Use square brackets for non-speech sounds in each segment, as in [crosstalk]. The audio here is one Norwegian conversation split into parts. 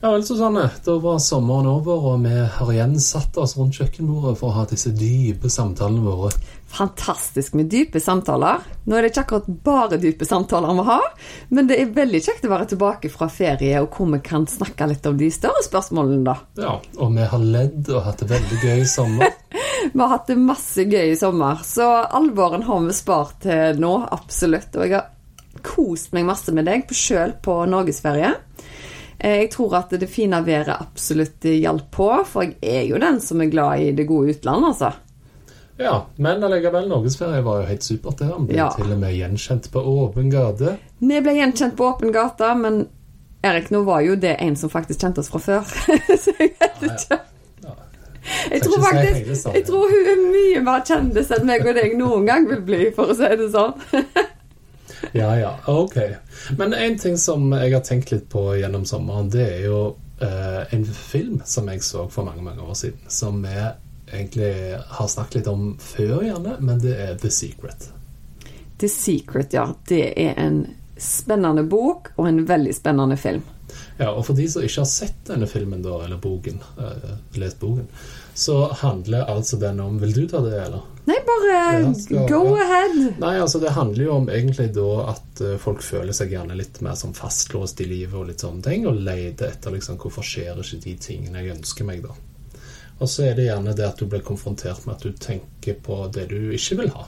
Ja vel, Susanne. Da var sommeren over, og vi har igjen satt oss rundt kjøkkenbordet for å ha disse dype samtalene våre. Fantastisk med dype samtaler. Nå er det ikke akkurat bare dype samtaler vi har, men det er veldig kjekt å være tilbake fra ferie, og hvor vi kan snakke litt om de større spørsmålene, da. Ja, og vi har ledd og hatt det veldig gøy i sommer. [laughs] vi har hatt det masse gøy i sommer, så alvoren har vi spart til nå, absolutt. Og jeg har kost meg masse med deg sjøl på norgesferie. Eh, jeg tror at det fine været absolutt hjalp på, for jeg er jo den som er glad i det gode utlandet, altså. Ja, men allikevel, norgesferie var jo helt supert. det. Han ble ja. til og med gjenkjent på åpen gate. Vi ble gjenkjent på åpen gate, men Erik, nå var jo det en som faktisk kjente oss fra før. [laughs] Så jeg vet ikke. Ja, ja. Jeg tror faktisk Jeg tror hun er mye mer kjendis enn meg og deg noen gang vil bli, for å si det sånn. Ja, ja. Ok. Men en ting som jeg har tenkt litt på gjennom sommeren, det er jo uh, en film som jeg så for mange, mange år siden. Som vi egentlig har snakket litt om før, gjerne, men det er The Secret. The Secret, ja. Det er en spennende bok og en veldig spennende film. Ja, og for de som ikke har sett denne filmen, da, eller boken, uh, lest boken, så handler altså den om Vil du ta det, eller? Nei, bare skal, go ahead. Nei, altså Det handler jo om egentlig da at uh, folk føler seg gjerne litt mer som fastlåst i livet og litt sånne ting, og leter etter liksom hvorfor skjer ikke de tingene jeg ønsker meg, da. Og så er det gjerne det at du blir konfrontert med at du tenker på det du ikke vil ha.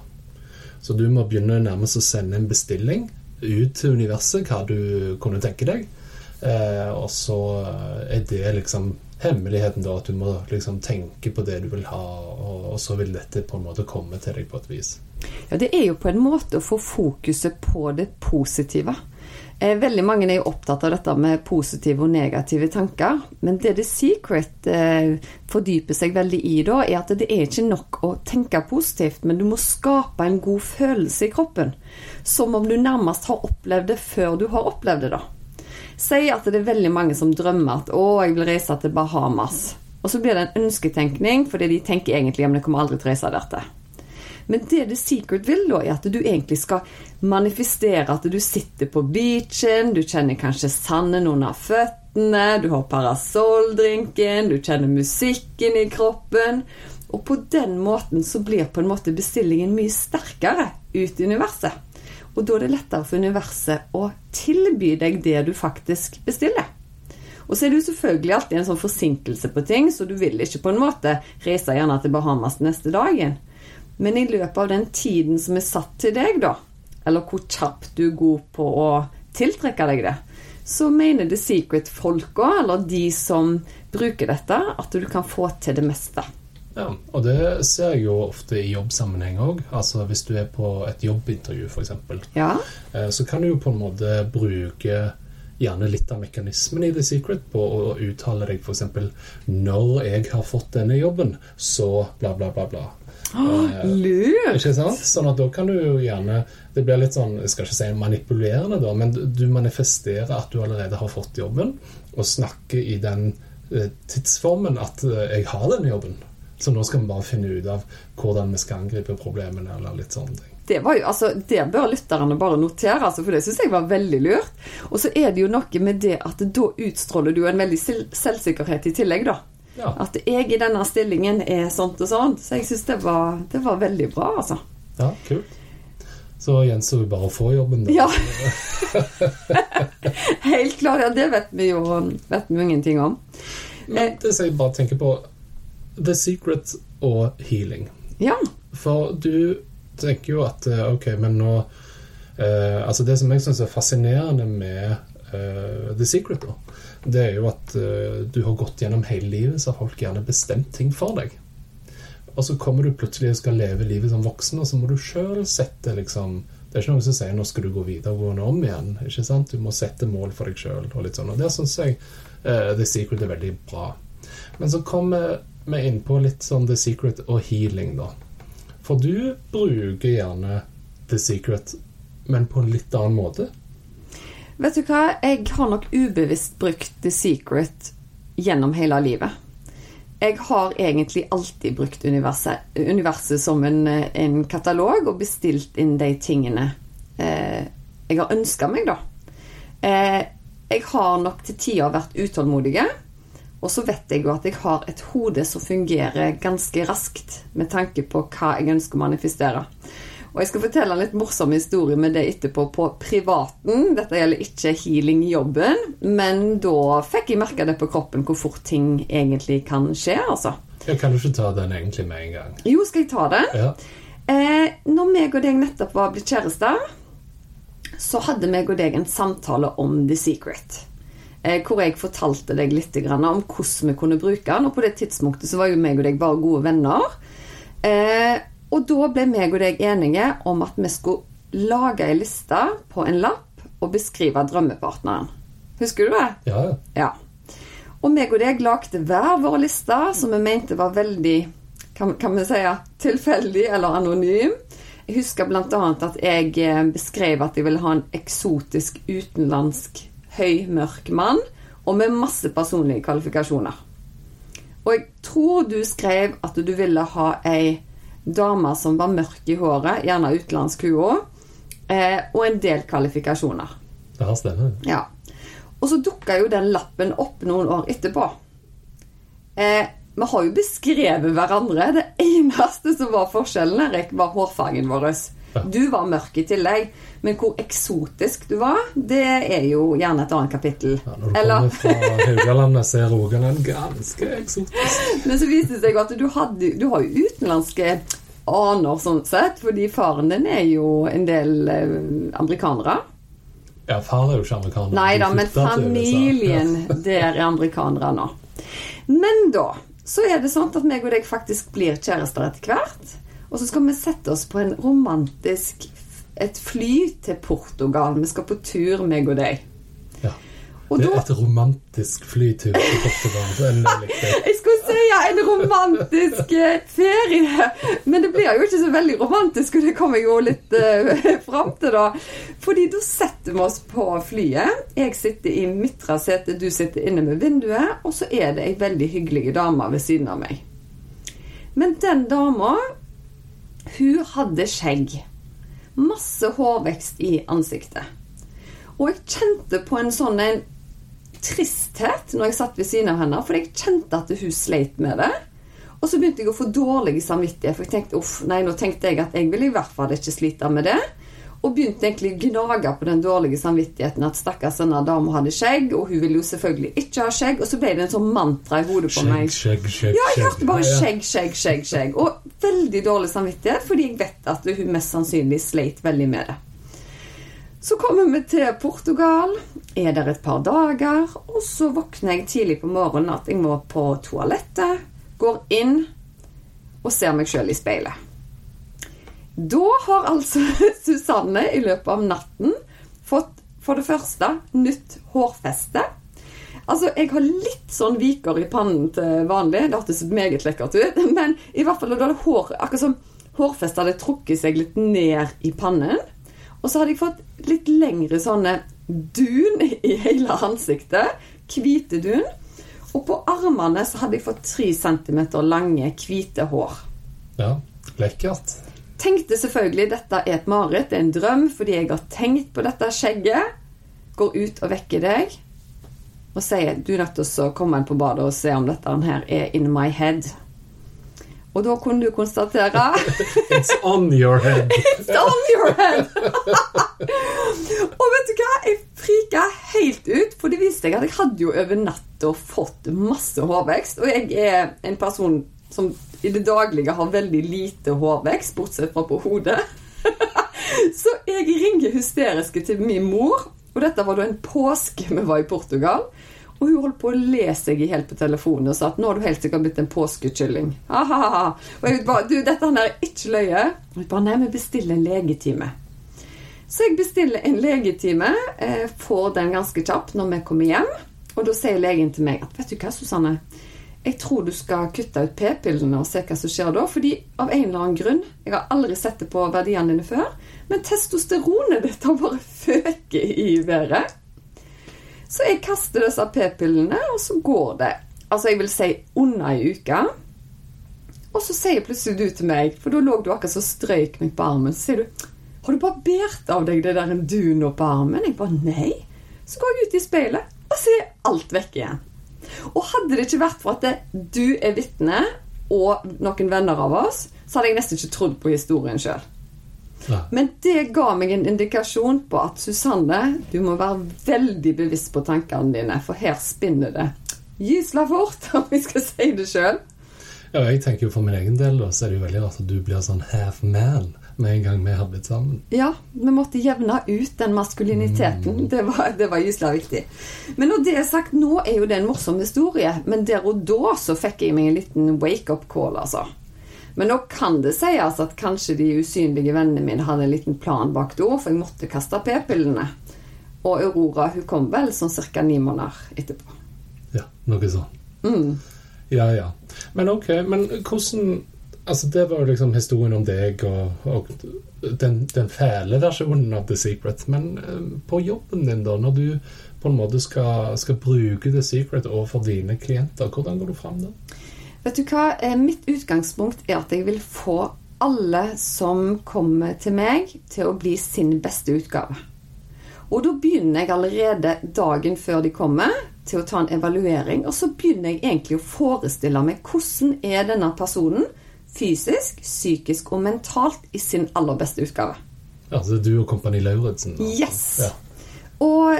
Så du må begynne nærmest å sende en bestilling ut til universet hva du kunne tenke deg. Eh, og så er det liksom hemmeligheten da at du må liksom tenke på det du vil ha, og, og, så vil dette på en måte komme til deg på et vis. Ja, det er jo på en måte å få fokuset på det positive. Eh, veldig mange er jo opptatt av dette med positive og negative tanker. Men det The Secret eh, fordyper seg veldig i da, er at det er ikke nok å tenke positivt, men du må skape en god følelse i kroppen. Som om du nærmest har opplevd det før du har opplevd det, da. Si at det er veldig mange som drømmer at 'å, jeg vil reise til Bahamas'. Og så blir det en ønsketenkning, fordi de tenker egentlig at det kommer aldri til å reise dette. Men det The Secret vil, da, er at du egentlig skal manifestere at du sitter på beachen, du kjenner kanskje sanden under føttene, du har parasolldrinken, du kjenner musikken i kroppen. Og på den måten så blir på en måte bestillingen mye sterkere ut i universet. Og da er det lettere for universet å tilby deg det du faktisk bestiller. Og så er jo selvfølgelig alltid en sånn forsinkelse på ting, så du vil ikke på en måte reise gjerne til Bahamas neste dagen. Men i løpet av den tiden som er satt til deg, da, eller hvor kjapt du er god på å tiltrekke deg det, så mener The Secret-folka, eller de som bruker dette, at du kan få til det meste. Ja, og det ser jeg jo ofte i jobbsammenheng òg. Altså hvis du er på et jobbintervju, f.eks., ja. Eh, så kan du jo på en måte bruke gjerne litt av mekanismen i The Secret på å uttale deg f.eks.: 'Når jeg har fått denne jobben, så bla, bla, bla, bla'. Oh, lurt! Ikke sant? Sånn at da kan du jo gjerne Det blir litt sånn, jeg skal ikke si manipulerende, da, men du manifesterer at du allerede har fått jobben, og snakker i den eh, tidsformen at 'jeg har denne jobben'. Så nå skal vi bare finne ut av hvordan vi skal angripe problemene. eller litt sånne ting. Det, jo, altså, det bør lytterne bare notere, altså, for det syns jeg var veldig lurt. Og så er det jo noe med det at da utstråler du en veldig selvsikkerhet i tillegg, da. Ja. At jeg i denne stillingen er sånt og sånt. Så jeg syns det, det, var veldig bra, altså. Ja, kult. Så gjenstår det bare å få jobben, da. Ja. [laughs] Helt klart. Ja, det vet vi jo, vet vi ingenting om. Men det som jeg bare tenker på The Secret og healing. Ja. For du tenker jo at eh, OK, men nå eh, Altså, det som jeg syns er fascinerende med eh, The Secret, da, det er jo at eh, du har gått gjennom hele livet, så har folk gjerne bestemt ting for deg. Og så kommer du plutselig og skal leve livet som voksen, og så må du sjøl sette liksom Det er ikke noen som sier 'nå skal du gå videregående om igjen'. ikke sant? Du må sette mål for deg sjøl. Og litt sånn, og der syns jeg uh, The Secret er veldig bra. Men så kommer vi inn på litt sånn The Secret og healing, da. For du bruker gjerne The Secret, men på en litt annen måte. Vet du hva, jeg har nok ubevisst brukt The Secret gjennom hele livet. Jeg har egentlig alltid brukt universet, universet som en, en, katalog og bestilt inn de tingene eh, jeg har ønska meg, da. Eh, jeg har nok til tider vært utålmodige. Og så vet jeg jo at jeg har et hode som fungerer ganske raskt med tanke på hva jeg ønsker å manifestere. Og jeg skal fortelle en litt morsom historie med det etterpå på privaten. Dette gjelder ikke healing i jobben, men da fikk jeg merke det på kroppen hvor fort ting egentlig kan skje, altså. Ja, kan du ikke ta den egentlig med en gang? Jo, skal jeg ta den? Ja. Eh, når meg og deg nettopp var blitt kjærester, så hadde meg og deg en samtale om The Secret. Eh, hvor jeg fortalte deg litt om hvordan vi kunne bruke den. Og på det tidspunktet så var jo meg og deg bare gode venner. Eh, og da ble meg og deg enige om at vi skulle lage ei liste på en lapp og beskrive drømmepartneren. Husker du det? Ja. ja. Og meg og deg lagde hver vår liste, som vi mente var veldig kan, kan vi si, tilfeldig eller anonym. Jeg husker bl.a. at jeg eh, beskrev at jeg ville ha en eksotisk utenlandsk høy, mørk mann, og med masse personlige kvalifikasjoner. Og jeg tror du skrev at du ville ha ei dame som var mørk i håret, gjerne utenlandsk hun òg, eh, og en del kvalifikasjoner. Ja, stemmer. Ja. Og så dukka jo den lappen opp noen år etterpå. Eh, vi har jo beskrevet hverandre. Det eneste som var forskjellen, Erik, var hårfargen vår. Du var mørk i tillegg, men hvor eksotisk du var, det er jo gjerne et annet kapittel. Ja, når du Eller... kommer fra Haugalandet, så er Rogaland ganske eksotisk. [laughs] Men så viste det seg at du, hadde, du har jo utenlandske aner, sånn sett, fordi faren din er jo en del eh, amerikanere. Ja, far er jo ikke amerikaner. Nei da, men familien [laughs] der er amerikanere nå. Men da så er det sånn at meg og deg faktisk blir kjærester etter hvert. Og så skal vi sette oss på en romantisk et fly til Portugal. Vi skal på tur, meg og deg. Ja. Og det er et romantisk flytur til Portugal. jeg skulle si ja, en romantisk eh, ferie, men det blir jo ikke så veldig romantisk, og det kommer jo litt uh, [laughs] fram til, da. Fordi da setter vi oss på flyet. Jeg sitter i midtre sete, du sitter inne med vinduet, og så er det ei veldig hyggelig dame ved siden av meg. Men den dama hun hadde skjegg. Masse hårvekst i ansiktet. Og jeg kjente på en sånn en tristhet når jeg satt ved siden av henne, for jeg kjente at hun sleit med det. Og så begynte jeg å få dårlig samvittighet, for jeg tenkte uff, nei, nå tenkte jeg at jeg vil i hvert fall ikke slite med det. Og begynte egentlig å gnage på den dårlige samvittigheten at stakkars denne dama hadde skjegg, og hun ville jo selvfølgelig ikke ha skjegg. Og så ble det en sånn mantra i hodet på skjegg, meg. Skjegg, skjegg, ja, jeg hørte bare skjegg, skjegg, skjegg. skjegg. Og veldig dårlig samvittighet, fordi jeg vet at hun mest sannsynlig sleit veldig med det. Så kommer vi til Portugal, er der et par dager, og så våkner jeg tidlig på morgenen at jeg må på toalettet, går inn og ser meg sjøl i speilet. Da har altså [laughs] Susanne i løpet av natten fått for det første nytt hårfeste. Altså, Jeg har litt sånn viker i pannen til vanlig. Det hørtes meget lekkert ut. [laughs] Men i hvert fall da hadde hår, akkurat som hårfestet hadde trukket seg litt ned i pannen. Og så hadde jeg fått litt lengre sånne dun i hele ansiktet. Hvite dun. Og på armene så hadde jeg fått tre centimeter lange, hvite hår. Ja, lekkert. Tenkte selvfølgelig dette er et mareritt, det er en drøm, fordi jeg har tenkt på dette skjegget. Går ut og vekker deg og sier du er nødt til å komme inn på badet og se om dette her er in my head. Og da kunne du konstatere [laughs] It's on your head. [laughs] It's on your head! [laughs] og vet du hva? Jeg frika helt ut, for det viste seg at jeg hadde jo over natta fått masse hårvekst. Og jeg er en person som i det daglige har veldig lite hårvekst, bortsett fra på hodet. [laughs] så jeg ringer hysteriske til min mor, og dette var da en påske vi var i Portugal. Og hun holdt på å le seg i hjel på telefonen og sa at nå har du helt sikkert blitt en påskekylling. Og jeg bare Du, dette er ikke løye. Og jeg bare Nei, vi bestiller en legetime. Så jeg bestiller en legetime, eh, får den ganske kjapt når vi kommer hjem. Og da sier legen til meg at vet du hva, Susanne, jeg tror du skal kutte ut p-pillene og se hva som skjer da. Fordi av en eller annen grunn, jeg har aldri sett det på verdiene dine før, men testosteronet ditt har bare føket i været. Så jeg kaster disse p-pillene, og så går det altså jeg vil si under ei uke. Og så sier plutselig du til meg, for da lå du akkurat så strøyk meg på armen, så sier du Har du barbert av deg det der du nå på armen? Jeg bare nei. Så går jeg ut i speilet, og så er alt vekk igjen. Og hadde det ikke vært for at du er vitne, og noen venner av oss, så hadde jeg nesten ikke trodd på historien sjøl. Men det ga meg en indikasjon på at Susanne, du må være veldig bevisst på tankene dine, for her spinner det gysla fort, [laughs] om vi skal si det sjøl. Ja, jeg tenker jo For min egen del da, så er det jo veldig rart at du blir sånn half man med en gang vi hadde blitt sammen. Ja, vi måtte jevne ut den maskuliniteten. Det var, det var gysla viktig. Men når det er sagt, nå er jo det en morsom historie, men der og da så fikk jeg meg en liten wake-up call, altså. Men nå kan det sies at kanskje de usynlige vennene mine hadde en liten plan bak da, for jeg måtte kaste p-pillene. Og Aurora hun kom vel sånn ca. ni måneder etterpå. Ja, noe sånn. Mm. Ja, ja. Men ok, men hvordan Altså, det var liksom historien om deg og, og den, den fæle versjonen av The Secret. Men eh, på jobben din, da, når du på en måte skal, skal bruke The Secret overfor dine klienter, hvordan går du fram da? Vet du hva? Eh, Mitt utgangspunkt er at jeg vil få alle som kommer til meg, til å bli sin beste utgave. Og da begynner jeg allerede dagen før de kommer, til å ta en evaluering. Og så begynner jeg egentlig å forestille meg hvordan er denne personen fysisk, psykisk og mentalt i sin aller beste utgave. Altså du og Kompani Lauritzen? Yes! Ja. Og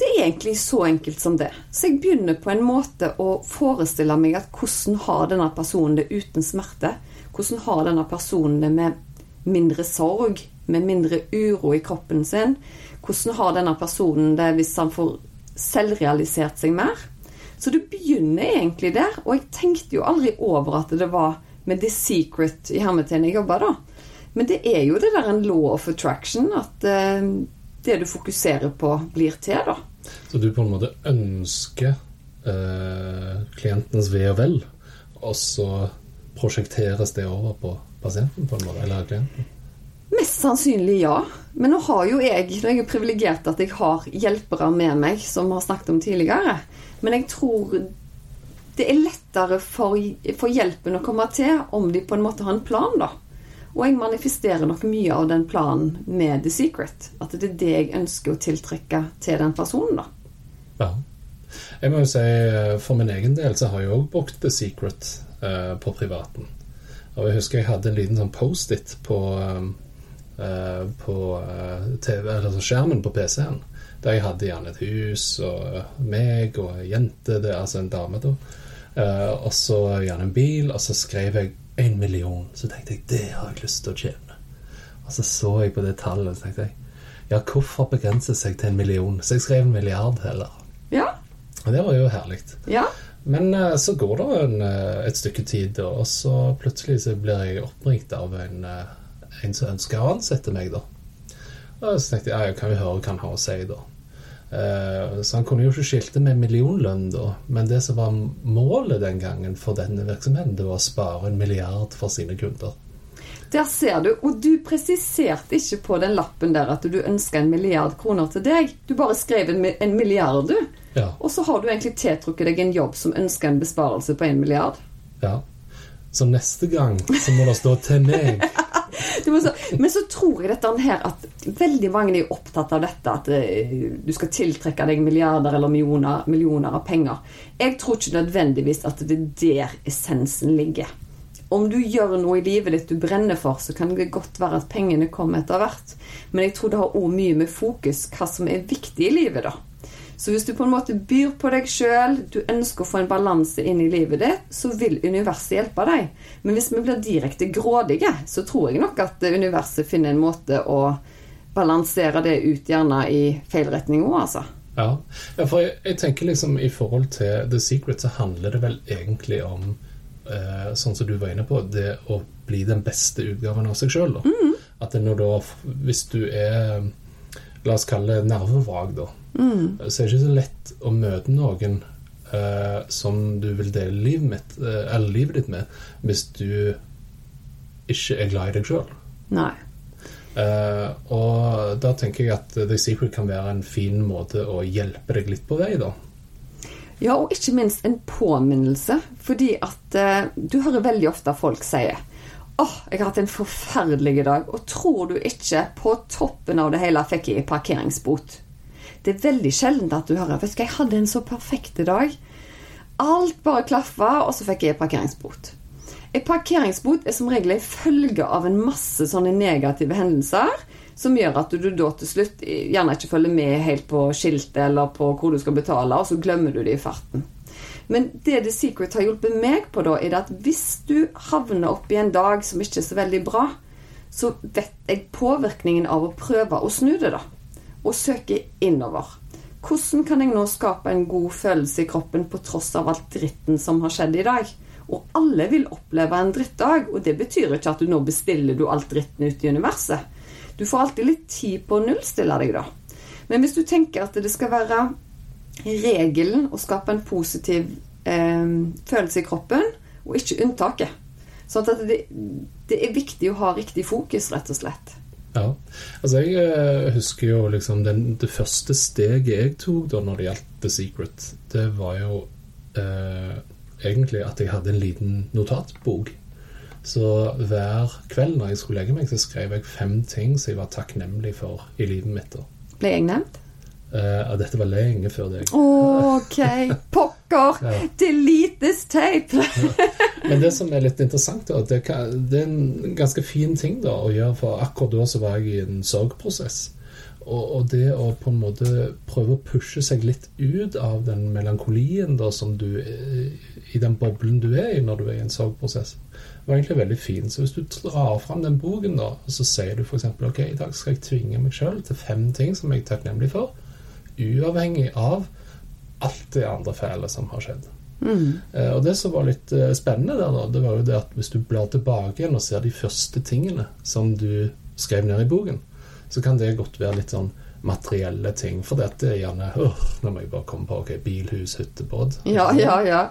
det er egentlig så enkelt som det. Så jeg begynner på en måte å forestille meg at hvordan har denne personen det uten smerte? Hvordan har denne personen det med mindre sorg, med mindre uro i kroppen sin? Hvordan har denne personen det hvis han får selvrealisert seg mer? Så det begynner egentlig der, og jeg tenkte jo aldri over at det var med The Secret i hermetegn jeg jobber, da. Men det er jo det der en law of attraction, at eh, det du fokuserer på, blir til, da. Så du på en måte ønsker eh, klientens ve og vel, og så prosjekteres det over på pasienten, på en måte, eller klienten? Mest sannsynlig ja. Men nå har jo jeg nå er jeg privilegert at jeg har hjelpere med meg, som vi har snakket om tidligere. Men jeg tror det er lettere for, for hjelpen å komme til om de på en måte har en plan, da. Og jeg manifesterer nok mye av den planen med The Secret. At det er det jeg ønsker å tiltrekke til den personen, da. Ja. Jeg må jo si, eh, For min egen del så har jeg òg brukt The Secret eh, på privaten. Og jeg husker jeg hadde en liten sånn Post-It på, eh, på eh, TV, eller altså skjermen på PC-en. Der jeg hadde gjerne et hus og meg og ei jente, det er altså en dame, da. Eh, og så gjerne en bil, og så skrev jeg en million. Så tenkte jeg det har jeg lyst til å tjene. Og så så jeg på det tallet, og så tenkte jeg ja, hvorfor begrense seg til en million? Så jeg skrev en milliard heller. Ja. Og det var jo herlig. Ja. Men eh, så går det en, eh, et stykke tid, og så plutselig så blir jeg oppringt av en, eh, en som ønsker å ansette meg, da. Og så tenkte jeg ja, kan vi høre hva han har å si, da. Eh, så han kunne jo ikke skilte med millionlønn, da. Men det som var målet den gangen for denne virksomheten, det var å spare en milliard for sine kunder. Der ser du. Og du presiserte ikke på den lappen der at du ønska en milliard kroner til deg. Du bare skrev en, en milliard, du. Ja. Og så har du egentlig tiltrukket deg en jobb som ønsker en besparelse på en milliard. ja. Så neste gang så må det stå 'til meg'. [laughs] Så, men så tror jeg dette her at veldig mange er opptatt av dette at eh, du skal tiltrekke deg milliarder eller millioner, millioner av penger. Jeg tror ikke nødvendigvis at det er der essensen ligger. Om du gjør noe i livet ditt du brenner for, så kan det godt være at pengene kommer etter hvert. Men jeg tror det har òg mye med fokus hva som er viktig i livet, da. Så hvis du på en måte byr på deg sjøl, du ønsker å få en balanse inn i livet ditt, så vil universet hjelpe deg. Men hvis vi blir direkte grådige, så tror jeg nok at universet finner en måte å balansere det ut gjerne i feil retning òg, altså. Ja. ja, for jeg, jeg tenker liksom i forhold til The Secret så handler det vel egentlig om eh, sånn som du var inne på, det å bli den beste utgaven av seg sjøl. At det når da, hvis du er La oss kalle det nervevrak, da. Så er det ikke så lett å møte noen uh, som du vil dele livet, mitt, uh, eller livet ditt med, hvis du ikke er glad i deg sjøl. Nei. Eh, og da tenker jeg at The Secret kan være en fin måte å hjelpe deg litt på vei, da. Ja, og ikke minst en påminnelse. Fordi at eh, du hører veldig ofte folk si Åh, jeg har hatt en forferdelig dag, og tror du ikke på toppen av det hele fikk jeg parkeringsbot? Det er veldig sjelden at du hører Vet jeg hadde en så perfekt dag. Alt bare klaffa, og så fikk jeg parkeringsbot. En parkeringsbot er som regel en følge av en masse sånne negative hendelser som gjør at du da til slutt gjerne ikke følger med helt på skiltet eller på hvor du skal betale, og så glemmer du det i farten. Men det The Secret har hjulpet meg på, da, er at hvis du havner opp i en dag som ikke er så veldig bra, så vet jeg påvirkningen av å prøve å snu det, da. Og søke innover. Hvordan kan jeg nå skape en god følelse i kroppen på tross av alt dritten som har skjedd i dag? Og alle vil oppleve en drittdag, og det betyr ikke at du nå bestiller du alt dritten ut i universet. Du får alltid litt tid på å nullstille deg, da. Men hvis du tenker at det skal være regelen å skape en positiv eh, følelse i kroppen, og ikke unntaket. Sånn at det, det, er viktig å ha riktig fokus, rett og slett. Ja. Altså, jeg eh, husker jo liksom den, det første steget jeg tok da når det gjaldt The Secret, det var jo eh, egentlig at jeg hadde en liten notatbok. Så hver kveld når jeg skulle legge meg, så skrev jeg fem ting som jeg var takknemlig for i livet mitt. Ble jeg nevnt? Uh, dette var lenge før deg. Ok, pokker! [laughs] Ja. this tape! Men det som er litt interessant, da, det, det er en ganske fin ting da, å gjøre, for akkurat da så var jeg i en sorgprosess. Og, og det å på en måte prøve å pushe seg litt ut av den melankolien da, som du i den boblen du er i når du er i en sorgprosess, var egentlig veldig fin. Så hvis du drar fram den boken, da, og så sier du f.eks. ok, i dag skal jeg tvinge meg sjøl til fem ting som jeg er takknemlig for uavhengig av alt det andre fæle som har skjedd. Mm. Eh, og det som var litt eh, spennende der, da, det var jo det at hvis du blar tilbake igjen og ser de første tingene som du skrev ned i boken, så kan det godt være litt sånn materielle ting. For dette er gjerne øh, Nå må jeg bare komme på ok, bilhus, hyttebåt. Ja, ja, ja.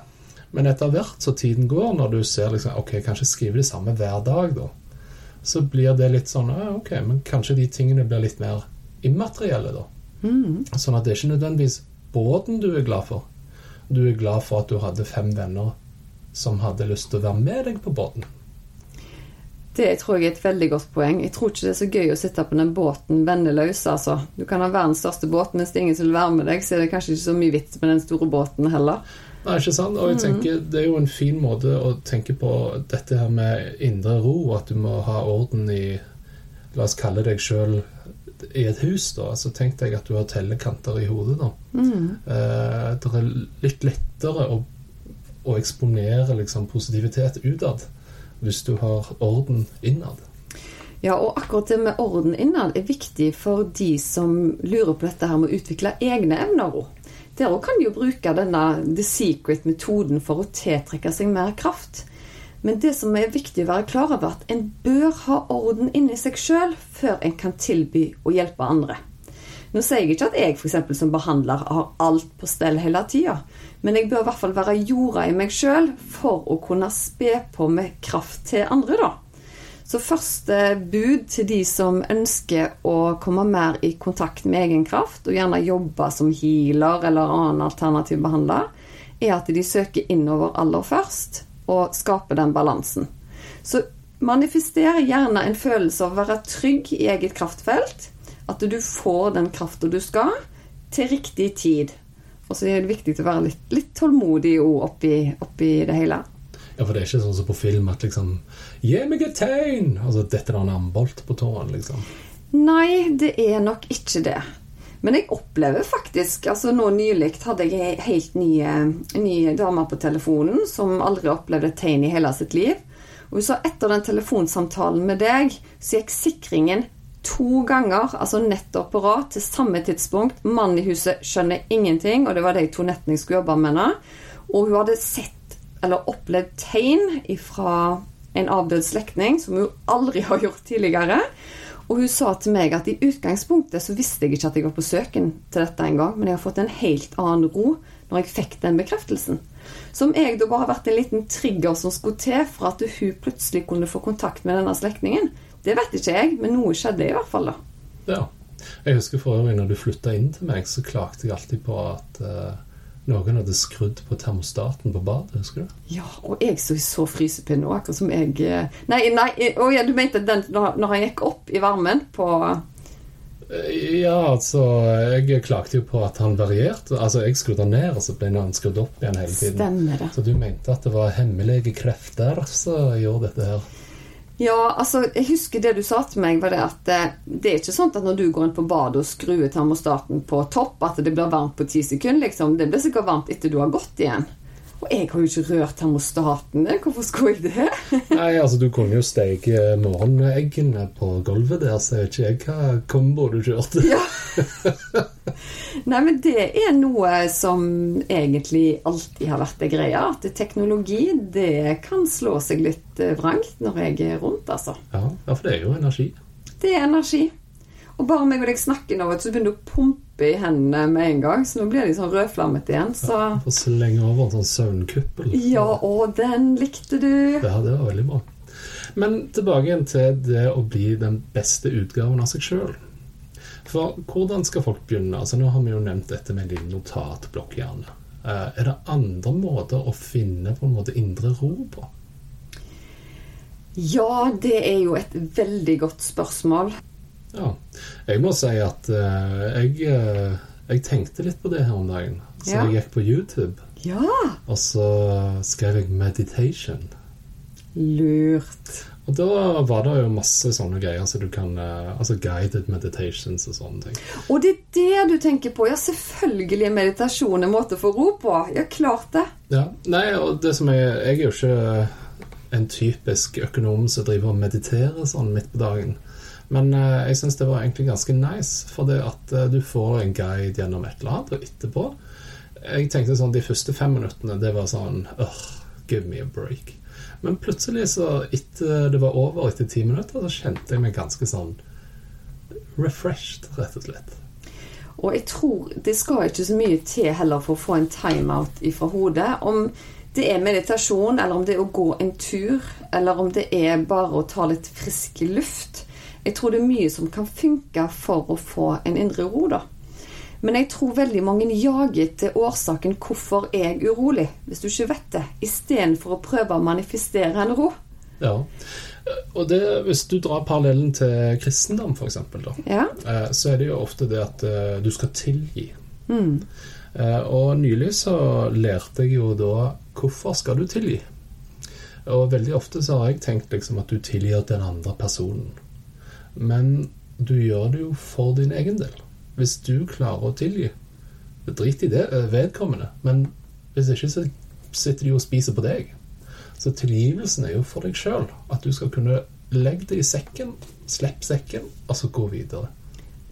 Men etter hvert så tiden går, når du ser liksom, ok, kanskje skrive det samme hver dag, da, så blir det litt sånn «Ah, Ok, men kanskje de tingene blir litt mer immaterielle, da. Mm. Sånn at det er ikke nødvendigvis båten du er glad for. Du er glad for at du hadde fem venner som hadde lyst til å være med deg på båten. Det tror jeg er et veldig godt poeng. Jeg tror ikke det er så gøy å sitte på den båten venneløs. altså. Du kan ha verdens største båt, men hvis det er ingen som vil være med deg, så er det kanskje ikke så mye vits med den store båten heller. Nei, ikke sant? Og jeg tenker Det er jo en fin måte å tenke på dette her med indre ro, at du må ha orden i La oss kalle deg sjøl i et hus, da. Så tenkte jeg at du har tellekanter i hodet, da. Mm. Eh, det er litt lettere å, å eksponere liksom, positivitet utad hvis du har orden innad. Ja, og akkurat det med orden innad er viktig for de som lurer på dette her med å utvikle egne evner. dere Der òg kan de jo bruke denne The Secret-metoden for å tiltrekke seg mer kraft. Men det som er viktig å være klar over, at en bør ha orden inni seg sjøl før en kan tilby å hjelpe andre. Nå sier jeg ikke at jeg for eksempel, som behandler har alt på stell hele tida, men jeg bør i hvert fall være jorda i meg sjøl for å kunne spe på med kraft til andre, da. Så første bud til de som ønsker å komme mer i kontakt med egen kraft, og gjerne jobbe som healer eller annen alternativ behandler, er at de søker innover aller først og skape den balansen. Så manifester gjerne en følelse av å være trygg i eget kraftfelt. At du får den krafta du skal, til riktig tid. Og så er det viktig å være litt, litt tålmodig oppi, oppi det hele. Ja, for det er ikke sånn som på film at liksom Gi meg et tegn! Altså, dette er en ambolt på tåen, liksom. Nei, det er nok ikke det. Men jeg opplever faktisk altså Nå nylig hadde jeg ei helt ny, ny dame på telefonen som aldri opplevde tegn i hele sitt liv. Og hun sa etter den telefonsamtalen med deg, så gikk sikringen to ganger, altså nettopp på rad, til samme tidspunkt. Mannen i huset skjønner ingenting, og det var de to nettene jeg skulle jobbe med henne. Og hun hadde sett eller opplevd tegn fra en avdød slektning, som hun aldri [laughs] har gjort tidligere. Og hun sa til meg at i utgangspunktet så visste jeg ikke at jeg var på søken til dette engang, men jeg har fått en helt annen ro når jeg fikk den bekreftelsen. Som jeg da bare har vært en liten trigger som skulle til for at hun plutselig kunne få kontakt med denne slektningen. Det vet ikke jeg, men noe skjedde i hvert fall, da. Ja. Jeg husker forrige gang når du flytta inn til meg, så klagde jeg alltid på at uh, noen hadde skrudd på termostaten på badet. Husker du? Ja, og jeg så så frysepinn òg, akkurat som jeg eh, Nei, nei oh, ja, du mente den når han gikk opp i varmen på eh, ja, altså Jeg klagde jo på at han varierte. Altså, Jeg skrudde han ned, og så ble han skrudd opp igjen hele tiden. Stemmer det. Så du mente at det var hemmelige krefter som gjorde dette her? Ja, altså, jeg husker det du sa til meg, var det at eh, det er ikke sånn at når du går inn på badet og skrur termostaten på topp, at det blir varmt på ti sekunder, liksom. Det blir sikkert varmt etter du har gått igjen. Og jeg har jo ikke rørt termostatene. Hvorfor skulle jeg det? [laughs] Nei, altså Du kunne jo steke morgeneggene på gulvet der, så jeg vet ikke jeg hva kombo du kjørte. Ja. Nei, men det er noe som egentlig alltid har vært det greia. At teknologi, det kan slå seg litt eh, vrangt når jeg er rundt, altså. Ja, for det er jo energi. Det er energi. Og bare meg og deg snakker nå, så begynner det å pumpe i hendene med en gang. Så nå blir de sånn rødflammet igjen. Så ja, slenge over en sånn søvnkuppel. Ja, og den likte du. Ja, det var veldig bra. Men tilbake igjen til det å bli den beste utgaven av seg sjøl. For hvordan skal folk begynne? Altså Nå har vi jo nevnt dette med en liten notatblokk, gjerne. Eh, er det andre måter å finne på en måte indre ro på? Ja, det er jo et veldig godt spørsmål. Ja. Jeg må si at uh, jeg, uh, jeg, tenkte litt på det her om dagen. Så ja. jeg gikk på YouTube, ja. og så skrev jeg 'meditation'. Lurt. Og da var det jo masse sånne greier, så du kan, uh, altså guided meditations og sånne ting. Og det er det du tenker på? Ja, selvfølgelig er meditasjon en måte få ro på. Ja, klart det. Ja, Nei, og det som er Jeg er jo ikke en typisk økonom som driver og mediterer sånn midt på dagen. Men uh, jeg syns det var egentlig ganske nice, for det at uh, du får en guide gjennom et eller annet, og etterpå Jeg tenkte sånn de første fem minuttene, det var sånn uh, Give me a break. Men plutselig, så etter det var over, etter ti minutter, så kjente jeg meg ganske sånn refreshed, rett og slett. Og jeg tror det skal ikke så mye til heller for å få en timeout ifra hodet. Om det er meditasjon, eller om det er å gå en tur, eller om det er bare å ta litt frisk luft. Jeg tror det er mye som kan funke for å få en indre ro, da. Men jeg tror veldig mange jager til årsaken 'hvorfor er jeg urolig', hvis du ikke vet det, istedenfor å prøve å manifestere en ro. Ja, og det, Hvis du drar parallellen til kristendom, f.eks., ja. Eh, så er det jo ofte det at eh, du skal tilgi. Mm. Eh, og nylig så lærte jeg jo da hvorfor skal du tilgi? Og veldig ofte så har jeg tenkt liksom at du tilgir den andre personen. Men du gjør det jo for din egen del. Hvis du klarer å tilgi Drit i det, vedkommende. Men hvis ikke, så sitter de og spiser på deg. Så tilgivelsen er jo for deg sjøl. At du skal kunne legge det i sekken, slippe sekken, og så gå videre.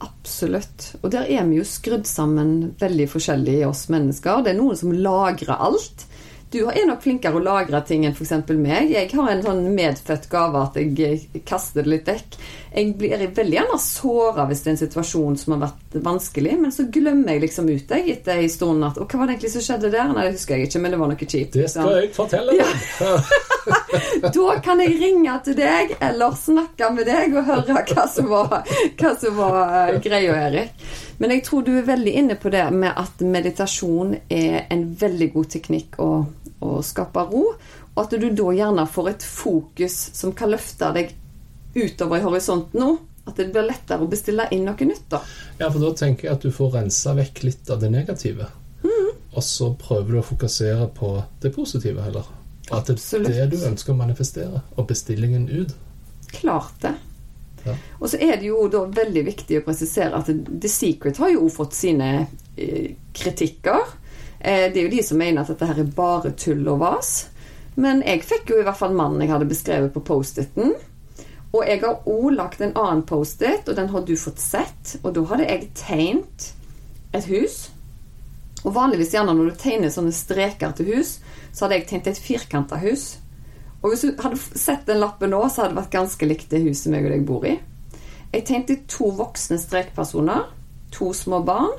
Absolutt. Og der er vi jo skrudd sammen veldig forskjellig, oss mennesker. Det er noen som lagrer alt. Du er nok flinkere å lagre ting enn f.eks. meg. Jeg har en sånn medfødt gave at jeg kaster det litt vekk. Jeg blir veldig gjerne såra hvis det er en situasjon som har vært vanskelig, men så glemmer jeg liksom ut deg etter en stund at Og hva var det egentlig som skjedde der? Nei, det husker jeg ikke, men det var noe kjipt. Det skal jeg fortelle deg. Ja. [laughs] [laughs] da kan jeg ringe til deg eller snakke med deg og høre hva som var, hva som var uh, greia, Erik. Men jeg tror du er veldig inne på det med at meditasjon er en veldig god teknikk å, å skape ro, og at du da gjerne får et fokus som kan løfte deg utover i horisonten nå. At det blir lettere å bestille inn noe nytt. da. Ja, for da tenker jeg at du får rensa vekk litt av det negative. Mm. Og så prøver du å fokusere på det positive heller. At det er det du ønsker å manifestere. Og bestillingen ut. Klart det. Og så er det jo da veldig viktig å presisere at The Secret har jo fått sine eh, kritikker. Eh, det er jo de som mener at dette her er bare tull og vas. Men jeg fikk jo i hvert fall mannen jeg hadde beskrevet på Post-It-en. Og jeg har òg lagt en annen Post-It, og den har du fått sett. Og da hadde jeg tegnet et hus. Og vanligvis gjerne når du tegner sånne streker til hus, så hadde jeg tenkt et firkanta hus. Og hvis du hadde sett den lappen nå, så hadde det vært ganske likt det huset meg og deg bor i. Jeg tenkte to voksne strekpersoner, to små barn,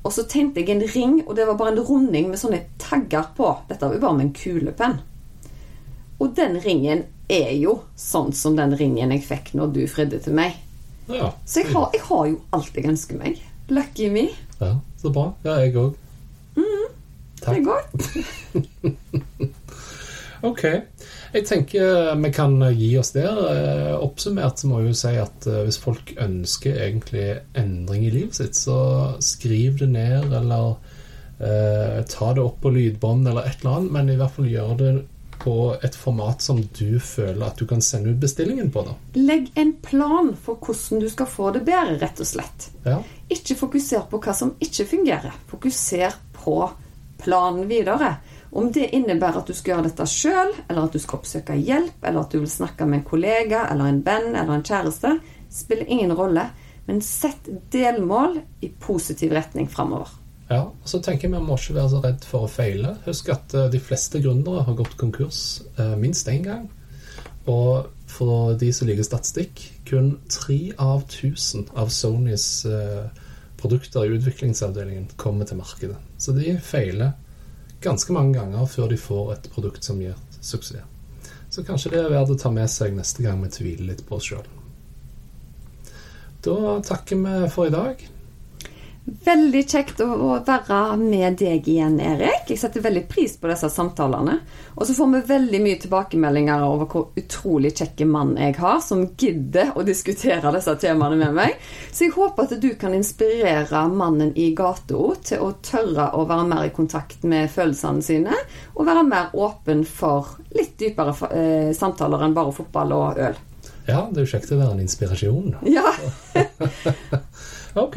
og så tenkte jeg en ring, og det var bare en runding med sånne tagger på. Dette var jo bare med en kulepenn. Og den ringen er jo sånn som den ringen jeg fikk når du fridde til meg. Ja, Så jeg har, jeg har jo alt jeg ønsker meg. Lucky me. ja så bra. Ja, jeg òg. Det er godt. [laughs] Ok. Jeg tenker vi kan gi oss der. Eh, Oppsummert så må jeg jo si at eh, hvis folk ønsker egentlig endring i livet sitt, så skriv det ned, eller eh, ta det opp på lydbånd, eller et eller annet, men i hvert fall gjør det på et format som du føler at du kan sende ut bestillingen på. da. Legg en plan for hvordan du skal få det bedre, rett og slett. Ja, Ikke fokuser på hva som ikke fungerer. Fokuser på planen videre. Om det innebærer at du skal gjøre dette sjøl, eller at du skal oppsøke hjelp, eller at du vil snakke med en kollega eller en venn eller en kjæreste, spiller ingen rolle. Men sett delmål i positiv retning framover. Ja, så tenker jeg Vi må ikke være så redd for å feile. Husk at eh, de fleste gründere har gått konkurs eh, minst én gang. Og for de som liker statistikk, kun tre av tusen av Sonys eh, produkter i utviklingsavdelingen kommer til markedet. Så de feiler ganske mange ganger før de får et produkt som gir suksess. Så kanskje det er verdt å ta med seg neste gang vi tviler litt på oss sjøl. Da takker vi for i dag. Veldig kjekt å å være med deg igjen, Erik. Jeg setter veldig pris på disse samtalene. Og så får vi veldig mye tilbakemeldinger over hvor utrolig kjekke mann jeg har, som gidder å diskutere disse temaene med meg. Så jeg håper at du kan inspirere mannen i gata til å tørre å være mer i kontakt med følelsene sine, og være mer åpen for litt dypere eh, samtaler enn bare fotball og øl. Ja, det er jo kjekt å være en inspirasjon. Ja. [laughs] Ok,